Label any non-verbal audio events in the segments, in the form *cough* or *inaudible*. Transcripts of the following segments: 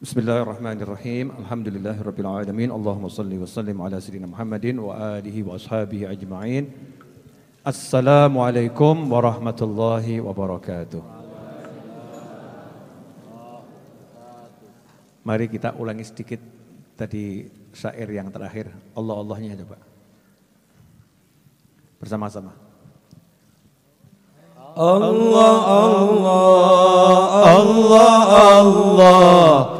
Bismillahirrahmanirrahim. Alhamdulillahirabbil alamin. Allahumma shalli wa sallim ala sayyidina Muhammadin wa alihi wa ashabihi ajma'in. Assalamualaikum warahmatullahi wabarakatuh. Mari kita ulangi sedikit tadi syair yang terakhir. Allah-Allahnya coba. Bersama-sama. Allah Allah Allah Allah Allah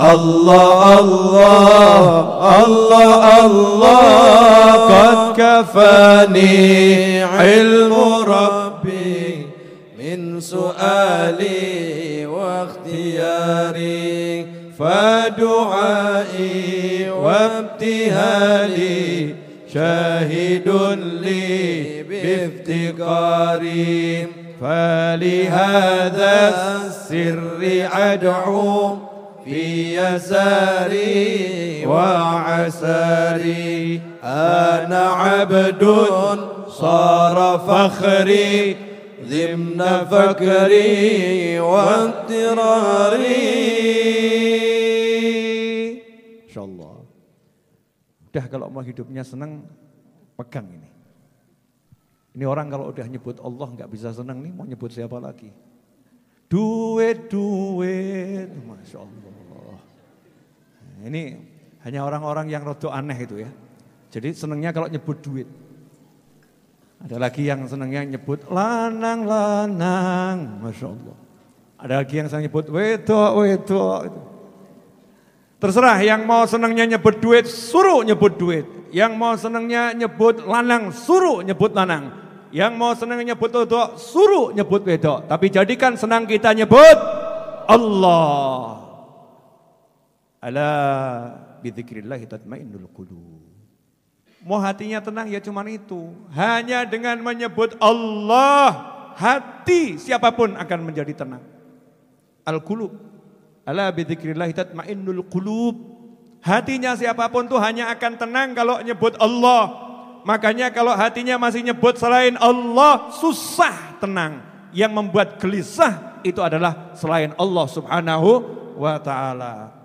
Allah Allah Allah Allah قد كفاني علم ربي من سؤالي واختياري فدعائي وابتهالي شاهد لي بافتقاري فلهذا السر أدعو في يساري وعساري أنا عبد صار فخري ضمن فكري واضطراري InsyaAllah. Udah kalau mau hidupnya senang, pegang ini. Ini orang kalau udah nyebut Allah nggak bisa senang nih, mau nyebut siapa lagi? Duit, duit, Masya Allah. Ini hanya orang-orang yang rodo aneh itu ya. Jadi senangnya kalau nyebut duit. Ada lagi yang senangnya nyebut lanang, lanang, Masya Allah. Ada lagi yang saya nyebut wedok, wedok. Terserah yang mau senangnya nyebut duit, suruh nyebut duit. Yang mau senangnya nyebut lanang, suruh nyebut lanang. Yang mau senangnya nyebut wedok, suruh nyebut wedok. Tapi jadikan senang kita nyebut Allah. Ala bidzikrillah tatmainnul qulub. Mau hatinya tenang ya cuman itu. Hanya dengan menyebut Allah, hati siapa pun akan menjadi tenang. Al-qulub. Ala bidzikrillah tatmainnul qulub. Hatinya siapa pun tuh hanya akan tenang kalau nyebut Allah. Makanya kalau hatinya masih nyebut selain Allah, susah tenang. Yang membuat gelisah itu adalah selain Allah subhanahu wa ta'ala.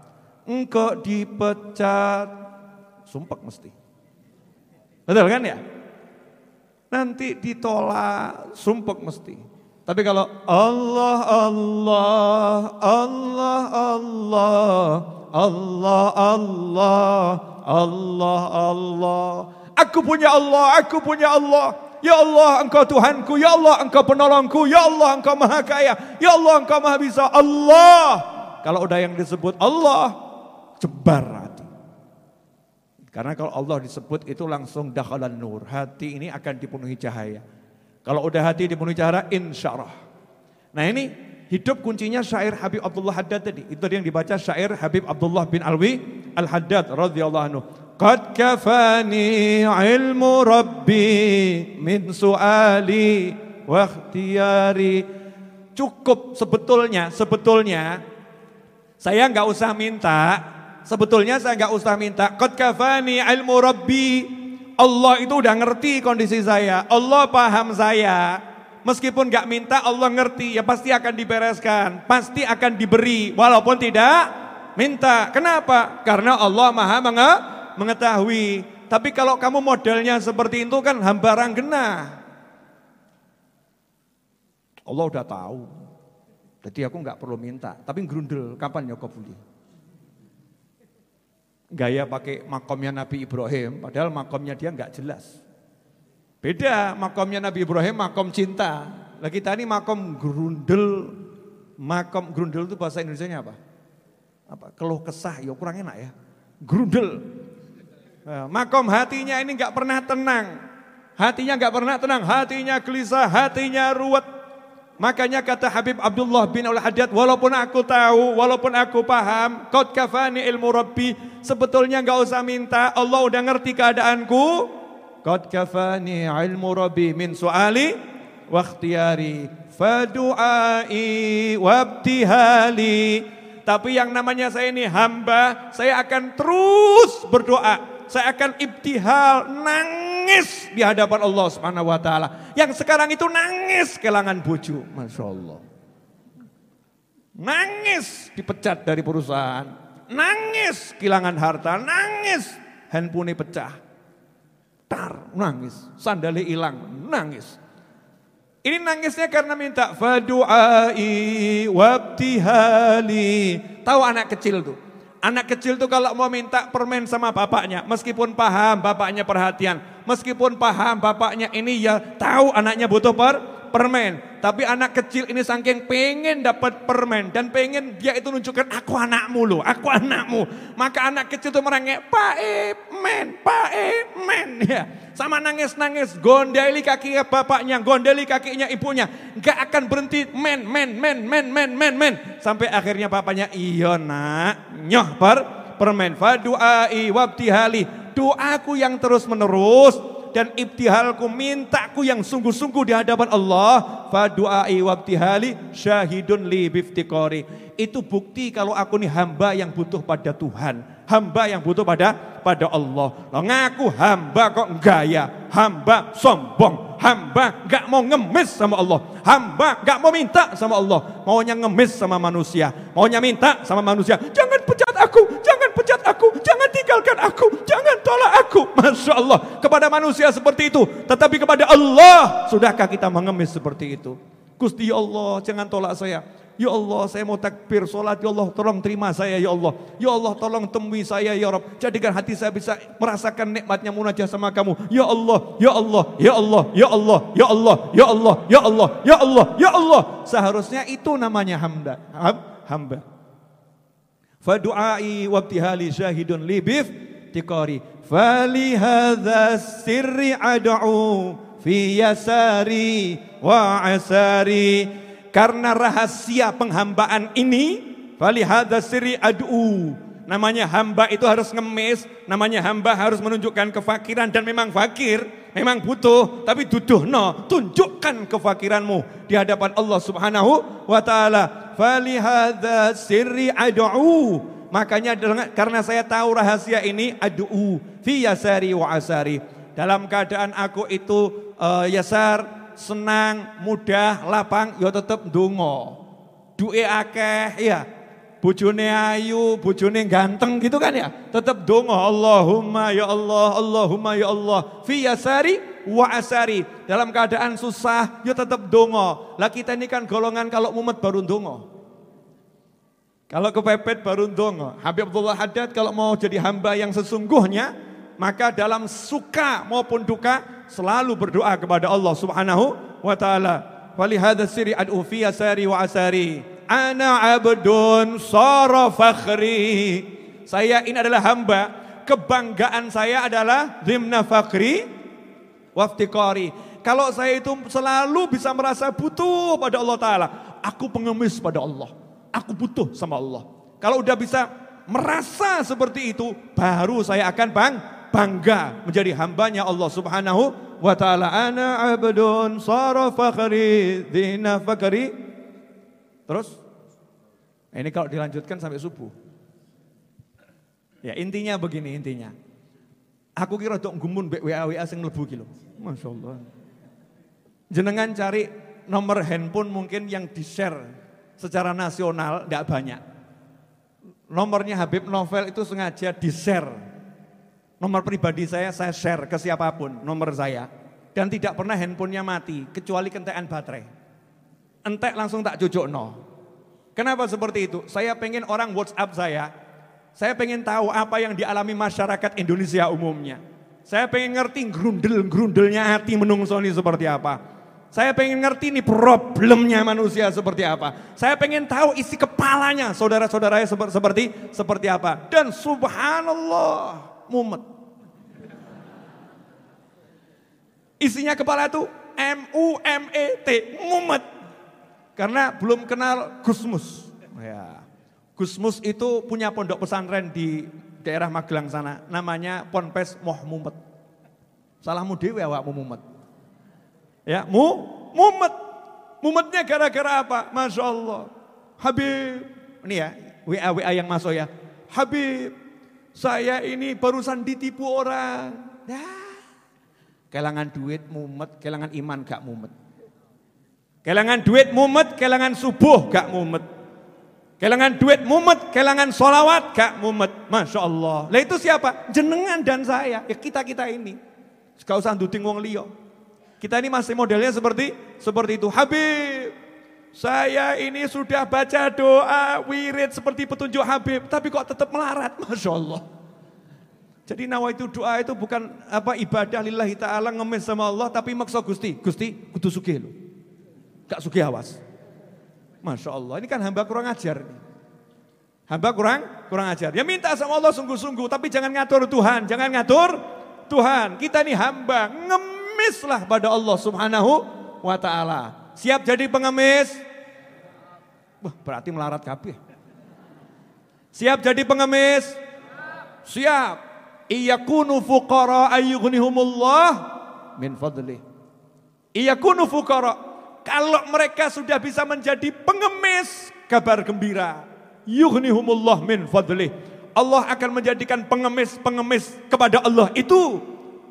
Engkau dipecat, sumpek mesti. Betul kan ya? Nanti ditolak, sumpek mesti. Tapi kalau Allah, Allah, Allah, Allah, Allah, Allah, Allah, Allah. Aku punya Allah, aku punya Allah. Ya Allah engkau Tuhanku, Ya Allah engkau penolongku, Ya Allah engkau maha kaya, Ya Allah engkau maha bisa. Allah. Kalau udah yang disebut Allah, jebar hati. Karena kalau Allah disebut itu langsung dakhalan nur. Hati ini akan dipenuhi cahaya. Kalau udah hati dipenuhi cahaya, insya Allah. Nah ini hidup kuncinya syair Habib Abdullah Haddad tadi. Itu yang dibaca syair Habib Abdullah bin Alwi Al-Haddad radhiyallahu anhu. Qad kafani ilmu rabbi min su'ali wa ikhtiyari. Cukup sebetulnya, sebetulnya saya nggak usah minta, sebetulnya saya nggak usah minta. Qad kafani ilmu rabbi. Allah itu udah ngerti kondisi saya. Allah paham saya. Meskipun nggak minta Allah ngerti ya pasti akan dibereskan. Pasti akan diberi walaupun tidak minta. Kenapa? Karena Allah maha mengetahui. Tapi kalau kamu modelnya seperti itu kan hambaran genah. Allah udah tahu. Jadi aku nggak perlu minta. Tapi grundel kapan ya kau boleh? Gaya pakai makomnya Nabi Ibrahim, padahal makomnya dia nggak jelas. Beda makomnya Nabi Ibrahim, makom cinta. Lah kita ini makom grundel, makom grundel itu bahasa Indonesia apa? Apa? Keluh kesah, ya kurang enak ya. Grundel. Nah, makom hatinya ini nggak pernah tenang. Hatinya nggak pernah tenang, hatinya gelisah, hatinya ruwet. Makanya kata Habib Abdullah bin Al-Haddad, walaupun aku tahu, walaupun aku paham, qad kafani ilmu rabbi, sebetulnya enggak usah minta, Allah udah ngerti keadaanku. Qad kafani ilmu rabbi min suali wa ikhtiyari, fadu'ai wabtihali. Tapi yang namanya saya ini hamba, saya akan terus berdoa. Saya akan ibtihal, nangis di hadapan Allah Subhanahu wa taala. Yang sekarang itu nangis kehilangan bojo, Masya Allah. Nangis dipecat dari perusahaan, nangis kehilangan harta, nangis handphone pecah. Tar, nangis, sandali hilang, nangis. Ini nangisnya karena minta fadu'ai wabtihali. Tahu anak kecil tuh. Anak kecil tuh kalau mau minta permen sama bapaknya, meskipun paham bapaknya perhatian, meskipun paham bapaknya ini ya tahu anaknya butuh per permen. Tapi anak kecil ini saking pengen dapat permen dan pengen dia itu nunjukkan aku anakmu loh, aku anakmu. Maka anak kecil itu merengek, Pak men, Pak men. *laughs* Ya. Sama nangis-nangis, gondeli kaki bapaknya, gondeli kakinya ibunya. Gak akan berhenti men, men, men, men, men, men, men. Sampai akhirnya bapaknya, iya nak, nyoh per permen. Fadu'ai wabtihali, doaku yang terus menerus dan ibtihalku mintaku yang sungguh-sungguh di hadapan Allah. Fadu'ai wabtihali syahidun li biftikori. Itu bukti kalau aku nih hamba yang butuh pada Tuhan hamba yang butuh pada pada Allah. Lo ngaku hamba kok gaya hamba sombong hamba gak mau ngemis sama Allah hamba gak mau minta sama Allah. Maunya ngemis sama manusia maunya minta sama manusia. Jangan pecat aku jangan tinggalkan aku jangan tolak aku. *laughs* Masya Allah kepada manusia seperti itu tetapi kepada Allah sudahkah kita mengemis seperti itu? Gusti ya Allah jangan tolak saya. Ya Allah saya mau takbir sholat Ya Allah tolong terima saya ya Allah. Ya Allah tolong temui saya ya Rabb. Jadikan hati saya bisa merasakan nikmatnya munajah sama kamu. Ya Allah Ya Allah Ya Allah Ya Allah Ya Allah Ya Allah Ya Allah Ya Allah Ya Allah. Seharusnya itu namanya hamba Hamba Fadu'ai wabtihali syahidun libif tikari Falihadha sirri ad'u Fi yasari wa asari karena rahasia penghambaan ini, falihada siri adu. Namanya hamba itu harus ngemis, namanya hamba harus menunjukkan kefakiran dan memang fakir, memang butuh, tapi duduh no, tunjukkan kefakiranmu di hadapan Allah Subhanahu wa taala. Falihada siri adu. Makanya karena saya tahu rahasia ini adu fi yasari wa asari. Dalam keadaan aku itu uh, yasar senang, mudah, lapang, ya tetep dungo. Duwe akeh, ya. Bojone ayu, bojone ganteng gitu kan ya. Tetep dungo. Allahumma ya Allah, Allahumma ya Allah. Fi yasari wa asari. Dalam keadaan susah, ya tetep dungo. Lah kita ini kan golongan kalau mumet baru dungo. Kalau kepepet baru dungo. Habib Abdullah Haddad kalau mau jadi hamba yang sesungguhnya, maka dalam suka maupun duka selalu berdoa kepada Allah Subhanahu wa taala. Walihada siri ad'u fi asari wa asari. Ana abdun sara fakhri. Saya ini adalah hamba. Kebanggaan saya adalah zimna fakhri waftikari. Kalau saya itu selalu bisa merasa butuh pada Allah Ta'ala. Aku pengemis pada Allah. Aku butuh sama Allah. Kalau udah bisa merasa seperti itu, baru saya akan bang, bangga menjadi hambanya Allah Subhanahu wa taala. Ana abdun sara dina fakhri. Terus ini kalau dilanjutkan sampai subuh. Ya intinya begini intinya. Aku kira dok gumun mbek WA WA sing mlebu ki Masya Allah. Jenengan cari nomor handphone mungkin yang di-share secara nasional tidak banyak. Nomornya Habib Novel itu sengaja di-share Nomor pribadi saya, saya share ke siapa pun nomor saya. Dan tidak pernah handphonenya mati, kecuali kentekan baterai. Entek langsung tak cucuk no. Kenapa seperti itu? Saya pengen orang WhatsApp saya, saya pengen tahu apa yang dialami masyarakat Indonesia umumnya. Saya pengen ngerti grundel-grundelnya hati menungsoni seperti apa. Saya pengen ngerti nih problemnya manusia seperti apa. Saya pengen tahu isi kepalanya saudara-saudaranya seperti seperti apa. Dan subhanallah, mumet. Isinya kepala itu M U M E T, mumet. Karena belum kenal Gusmus. Ya. Gusmus itu punya pondok pesantren di daerah Magelang sana. Namanya Ponpes Moh Mumet. Salahmu dewe awakmu mumet. Ya, mu mumet. Mumetnya gara-gara apa? Masya Allah. Habib. Ini ya, WA-WA yang masuk ya. Habib, saya ini barusan ditipu orang. Ya. Kelangan duit mumet, kelangan iman gak mumet. Kelangan duit mumet, kelangan subuh gak mumet. Kelangan duit mumet, kelangan solawat gak mumet. Masya Allah. Lah itu siapa? Jenengan dan saya. Ya kita-kita ini. Gak usah duding wong liya. Kita ini masih modelnya seperti seperti itu. Habib, saya ini sudah baca doa wirid seperti petunjuk Habib, tapi kok tetap melarat, masya Allah. Jadi nawa itu doa itu bukan apa ibadah lillahi ta'ala ngemis sama Allah, tapi maksud Gusti, Gusti kudu lo. Gak sugih awas. Masya Allah, ini kan hamba kurang ajar. Hamba kurang kurang ajar. Ya minta sama Allah sungguh-sungguh, tapi jangan ngatur Tuhan, jangan ngatur Tuhan, kita ini hamba, ngemislah pada Allah subhanahu wa ta'ala. Siap jadi pengemis? Wah, berarti melarat kabeh. Siap jadi pengemis? Siap. Iyakunu fuqara ayyughnihumullah min fadli. Iyakunu fuqara. Kalau mereka sudah bisa menjadi pengemis, kabar gembira. Yughnihumullah min fadli Allah akan menjadikan pengemis-pengemis kepada Allah itu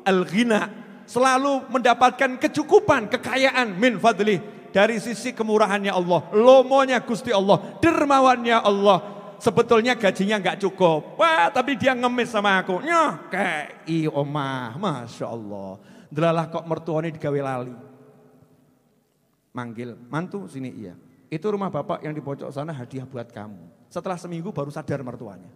al-ghina. Selalu mendapatkan kecukupan, kekayaan min fadli. Dari sisi kemurahannya Allah, lomonya Gusti Allah, dermawannya Allah. Sebetulnya gajinya nggak cukup. Wah, tapi dia ngemis sama aku. Nyah, kayak i omah, masya Allah. Delalah kok mertuanya digawe lali. Manggil, mantu sini iya. Itu rumah bapak yang di pojok sana hadiah buat kamu. Setelah seminggu baru sadar mertuanya.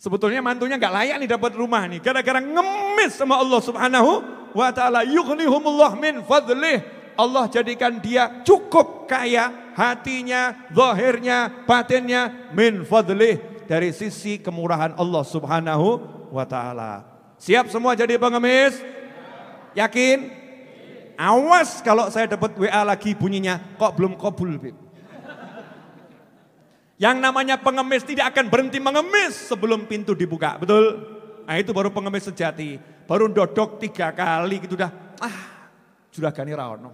Sebetulnya mantunya nggak layak nih dapat rumah nih. Gara-gara ngemis sama Allah subhanahu wa ta'ala. Yughnihumullah min fadlih. Allah jadikan dia cukup kaya hatinya, zahirnya, batinnya min fadlih. Dari sisi kemurahan Allah subhanahu wa ta'ala. Siap semua jadi pengemis? Yakin? Awas kalau saya dapat WA lagi bunyinya, kok belum kabul. Yang namanya pengemis tidak akan berhenti mengemis sebelum pintu dibuka, betul? Nah itu baru pengemis sejati. Baru dodok tiga kali gitu dah, ah gani rawono.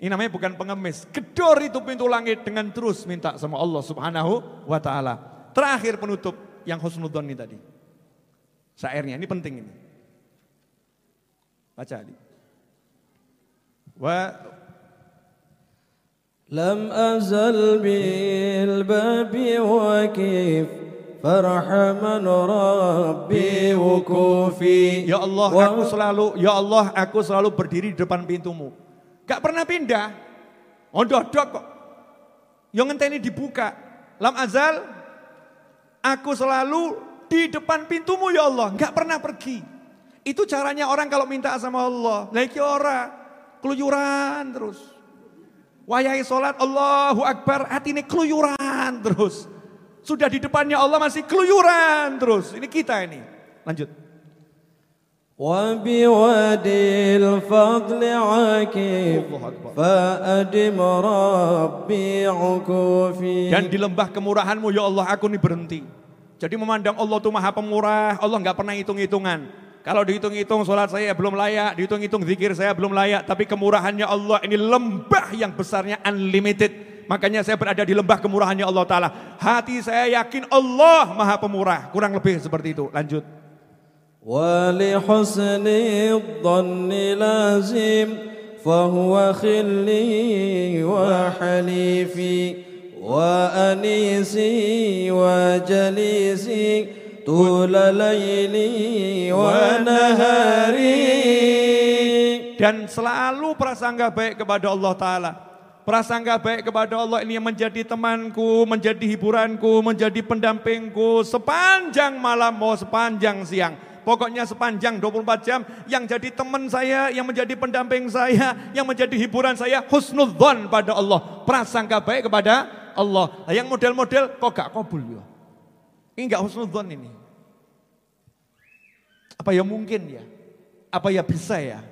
Ini namanya bukan pengemis. Gedor itu pintu langit dengan terus minta sama Allah subhanahu wa ta'ala. Terakhir penutup yang husnudon ini tadi. Syairnya, ini penting ini. Baca Ali. Wa لم أزل بالباب وكيف فرحمن ربي وكوفي Ya Allah aku selalu Ya Allah aku selalu berdiri di depan pintumu Gak pernah pindah Ondodok kok Yang ngenteni dibuka Lam azal Aku selalu di depan pintumu ya Allah Gak pernah pergi Itu caranya orang kalau minta sama Allah Lagi orang Keluyuran terus Wayai sholat Allahu Akbar hati ini keluyuran terus. Sudah di depannya Allah masih keluyuran terus. Ini kita ini. Lanjut. وبوادي الفضل عكيف فأدم ربي عكوفي Dan di lembah kemurahanmu ya Allah aku ini berhenti. Jadi memandang Allah itu maha pemurah, Allah nggak pernah hitung-hitungan. Kalau dihitung-hitung sholat saya belum layak, dihitung-hitung zikir saya belum layak. Tapi kemurahannya Allah ini lembah yang besarnya unlimited. Makanya saya berada di lembah kemurahannya Allah Ta'ala. Hati saya yakin Allah maha pemurah. Kurang lebih seperti itu. Lanjut. ولحسن الظن لازم فهو خلي وحليفي وأنيسي وجليسي طول ليلي ونهاري dan selalu prasangka baik kepada Allah Ta'ala. Prasangka baik kepada Allah ini yang menjadi temanku, menjadi hiburanku, menjadi pendampingku sepanjang malam mau sepanjang siang. Pokoknya sepanjang 24 jam yang jadi teman saya, yang menjadi pendamping saya, yang menjadi hiburan saya husnudzon pada Allah. Prasangka baik kepada Allah. Nah, yang model-model kok gak kabul ya. Ini enggak husnudzon ini. Apa ya mungkin ya? Apa ya bisa ya?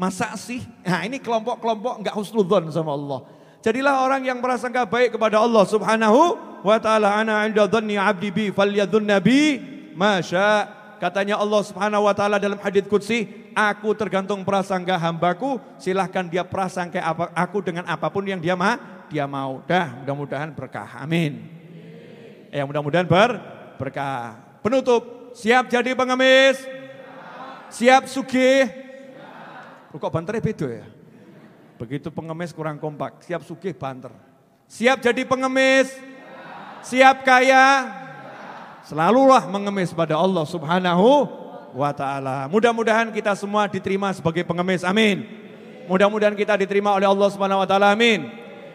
Masa sih? Nah ini kelompok-kelompok enggak husnudzon sama Allah. Jadilah orang yang prasangka baik kepada Allah Subhanahu wa taala. Ana 'inda dhanni 'abdi bi falyadhunna bi masya. Katanya Allah Subhanahu wa taala dalam hadits qudsi, aku tergantung prasangka hambaku, silahkan dia prasangka aku dengan apa pun yang dia ma, dia mau. Dah, mudah-mudahan berkah. Amin. Ya, mudah-mudahan ber, berkah. Penutup, siap jadi pengemis? Siap sugih? Kok banternya beda ya? Begitu pengemis kurang kompak, siap sugih banter. Siap jadi pengemis? Siap kaya? Selalulah mengemis pada Allah subhanahu wa ta'ala. Mudah-mudahan kita semua diterima sebagai pengemis, amin. Mudah-mudahan kita diterima oleh Allah subhanahu wa ta'ala, amin.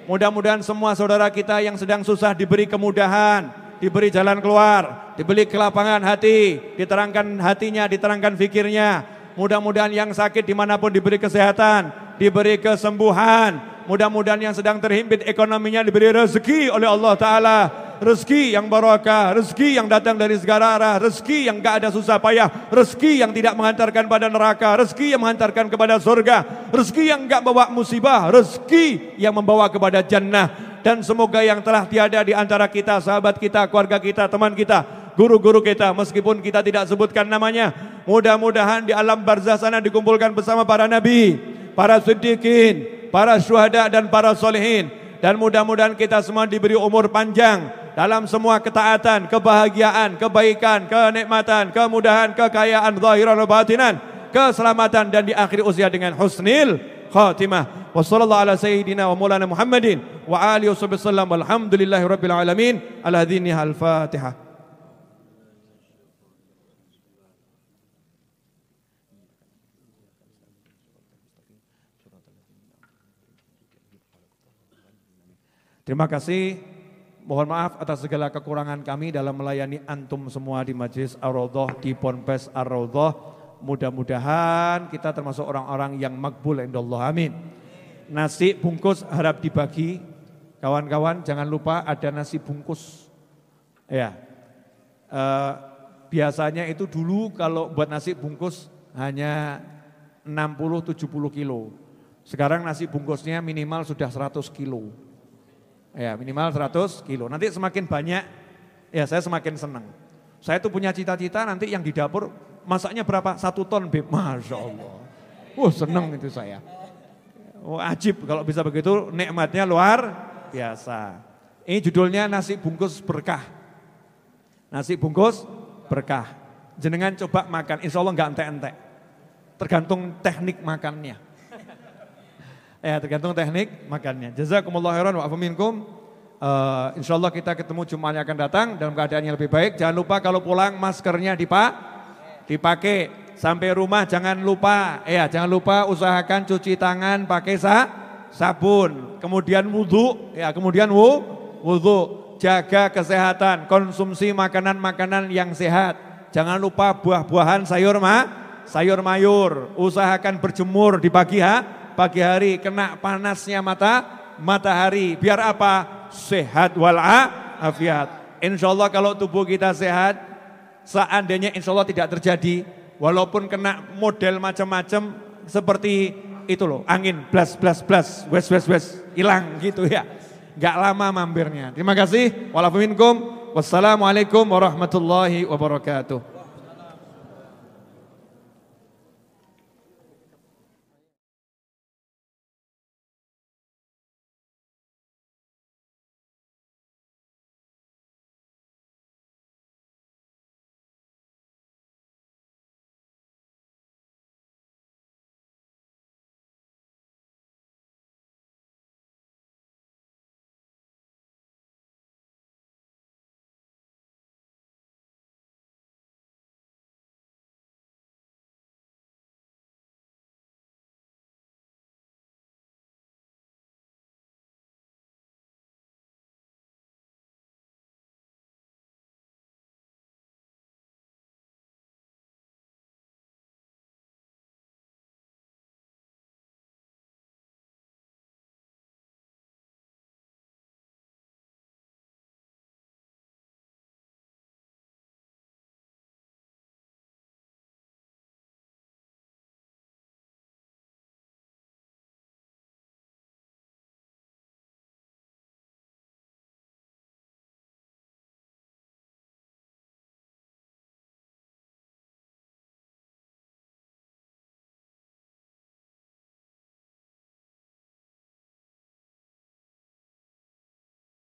Mudah-mudahan semua saudara kita yang sedang susah diberi kemudahan, diberi jalan keluar, diberi kelapangan hati, diterangkan hatinya, diterangkan fikirnya, Mudah-mudahan yang sakit di mana pun diberi kesehatan, diberi kesembuhan. Mudah-mudahan yang sedang terhimpit ekonominya diberi rezeki oleh Allah Ta'ala. Rezeki yang barokah, rezeki yang datang dari segala arah, rezeki yang gak ada susah payah, rezeki yang tidak mengantarkan pada neraka, rezeki yang mengantarkan kepada surga, rezeki yang gak bawa musibah, rezeki yang membawa kepada jannah. Dan semoga yang telah tiada di antara kita, sahabat kita, keluarga kita, teman kita, guru-guru kita, meskipun kita tidak sebutkan namanya, Mudah-mudahan di alam barzah sana dikumpulkan bersama para nabi, para siddiqin, para syuhada dan para solehin. Dan mudah-mudahan kita semua diberi umur panjang dalam semua ketaatan, kebahagiaan, kebaikan, kenikmatan, kemudahan, kekayaan zahiran batinan, keselamatan dan di akhir usia dengan husnil khatimah. Wassallallahu ala sayyidina wa maulana Muhammadin wa alihi wasallam walhamdulillahi rabbil alamin. Ala al-Fatihah. Terima kasih. Mohon maaf atas segala kekurangan kami dalam melayani antum semua di Majlis Ar-Raudhah di Ponpes Ar-Raudhah. Mudah-mudahan kita termasuk orang-orang yang makbul indallah. Amin. Nasi bungkus harap dibagi. Kawan-kawan jangan lupa ada nasi bungkus. Ya. Uh, biasanya itu dulu kalau buat nasi bungkus hanya 60-70 kilo. Sekarang nasi bungkusnya minimal sudah 100 kilo. Ya minimal 100 kilo. Nanti semakin banyak, ya saya semakin senang. Saya tuh punya cita-cita nanti yang di dapur masaknya berapa? Satu ton beb. Masya Allah. Wah senang itu saya. Oh, ajib kalau bisa begitu nikmatnya luar biasa. Ini judulnya nasi bungkus berkah. Nasi bungkus berkah. Jenengan coba makan, insya Allah nggak entek-entek. Tergantung teknik makannya. *laughs* Ya tergantung teknik makannya. Jazakumullah khairan wa afaminkum. Uh, eh, insya Allah kita ketemu Jumat yang akan datang dalam keadaan yang lebih baik. Jangan lupa kalau pulang maskernya dipak, dipakai. Sampai rumah jangan lupa, ya jangan lupa usahakan cuci tangan pakai sa, sabun. Kemudian wudhu, ya kemudian wu, wudhu. Jaga kesehatan, konsumsi makanan-makanan yang sehat. Jangan lupa buah-buahan sayur ma, sayur mayur. Usahakan berjemur di pagi ha, pagi hari kena panasnya mata matahari. Biar apa? Sehat walafiat. Insya Allah kalau tubuh kita sehat, seandainya insya Allah tidak terjadi, walaupun kena model macam-macam seperti itu loh, angin blas blas blas, wes wes wes, hilang gitu ya. Gak lama mampirnya. Terima kasih. Walafuminkum. Wassalamualaikum warahmatullahi wabarakatuh.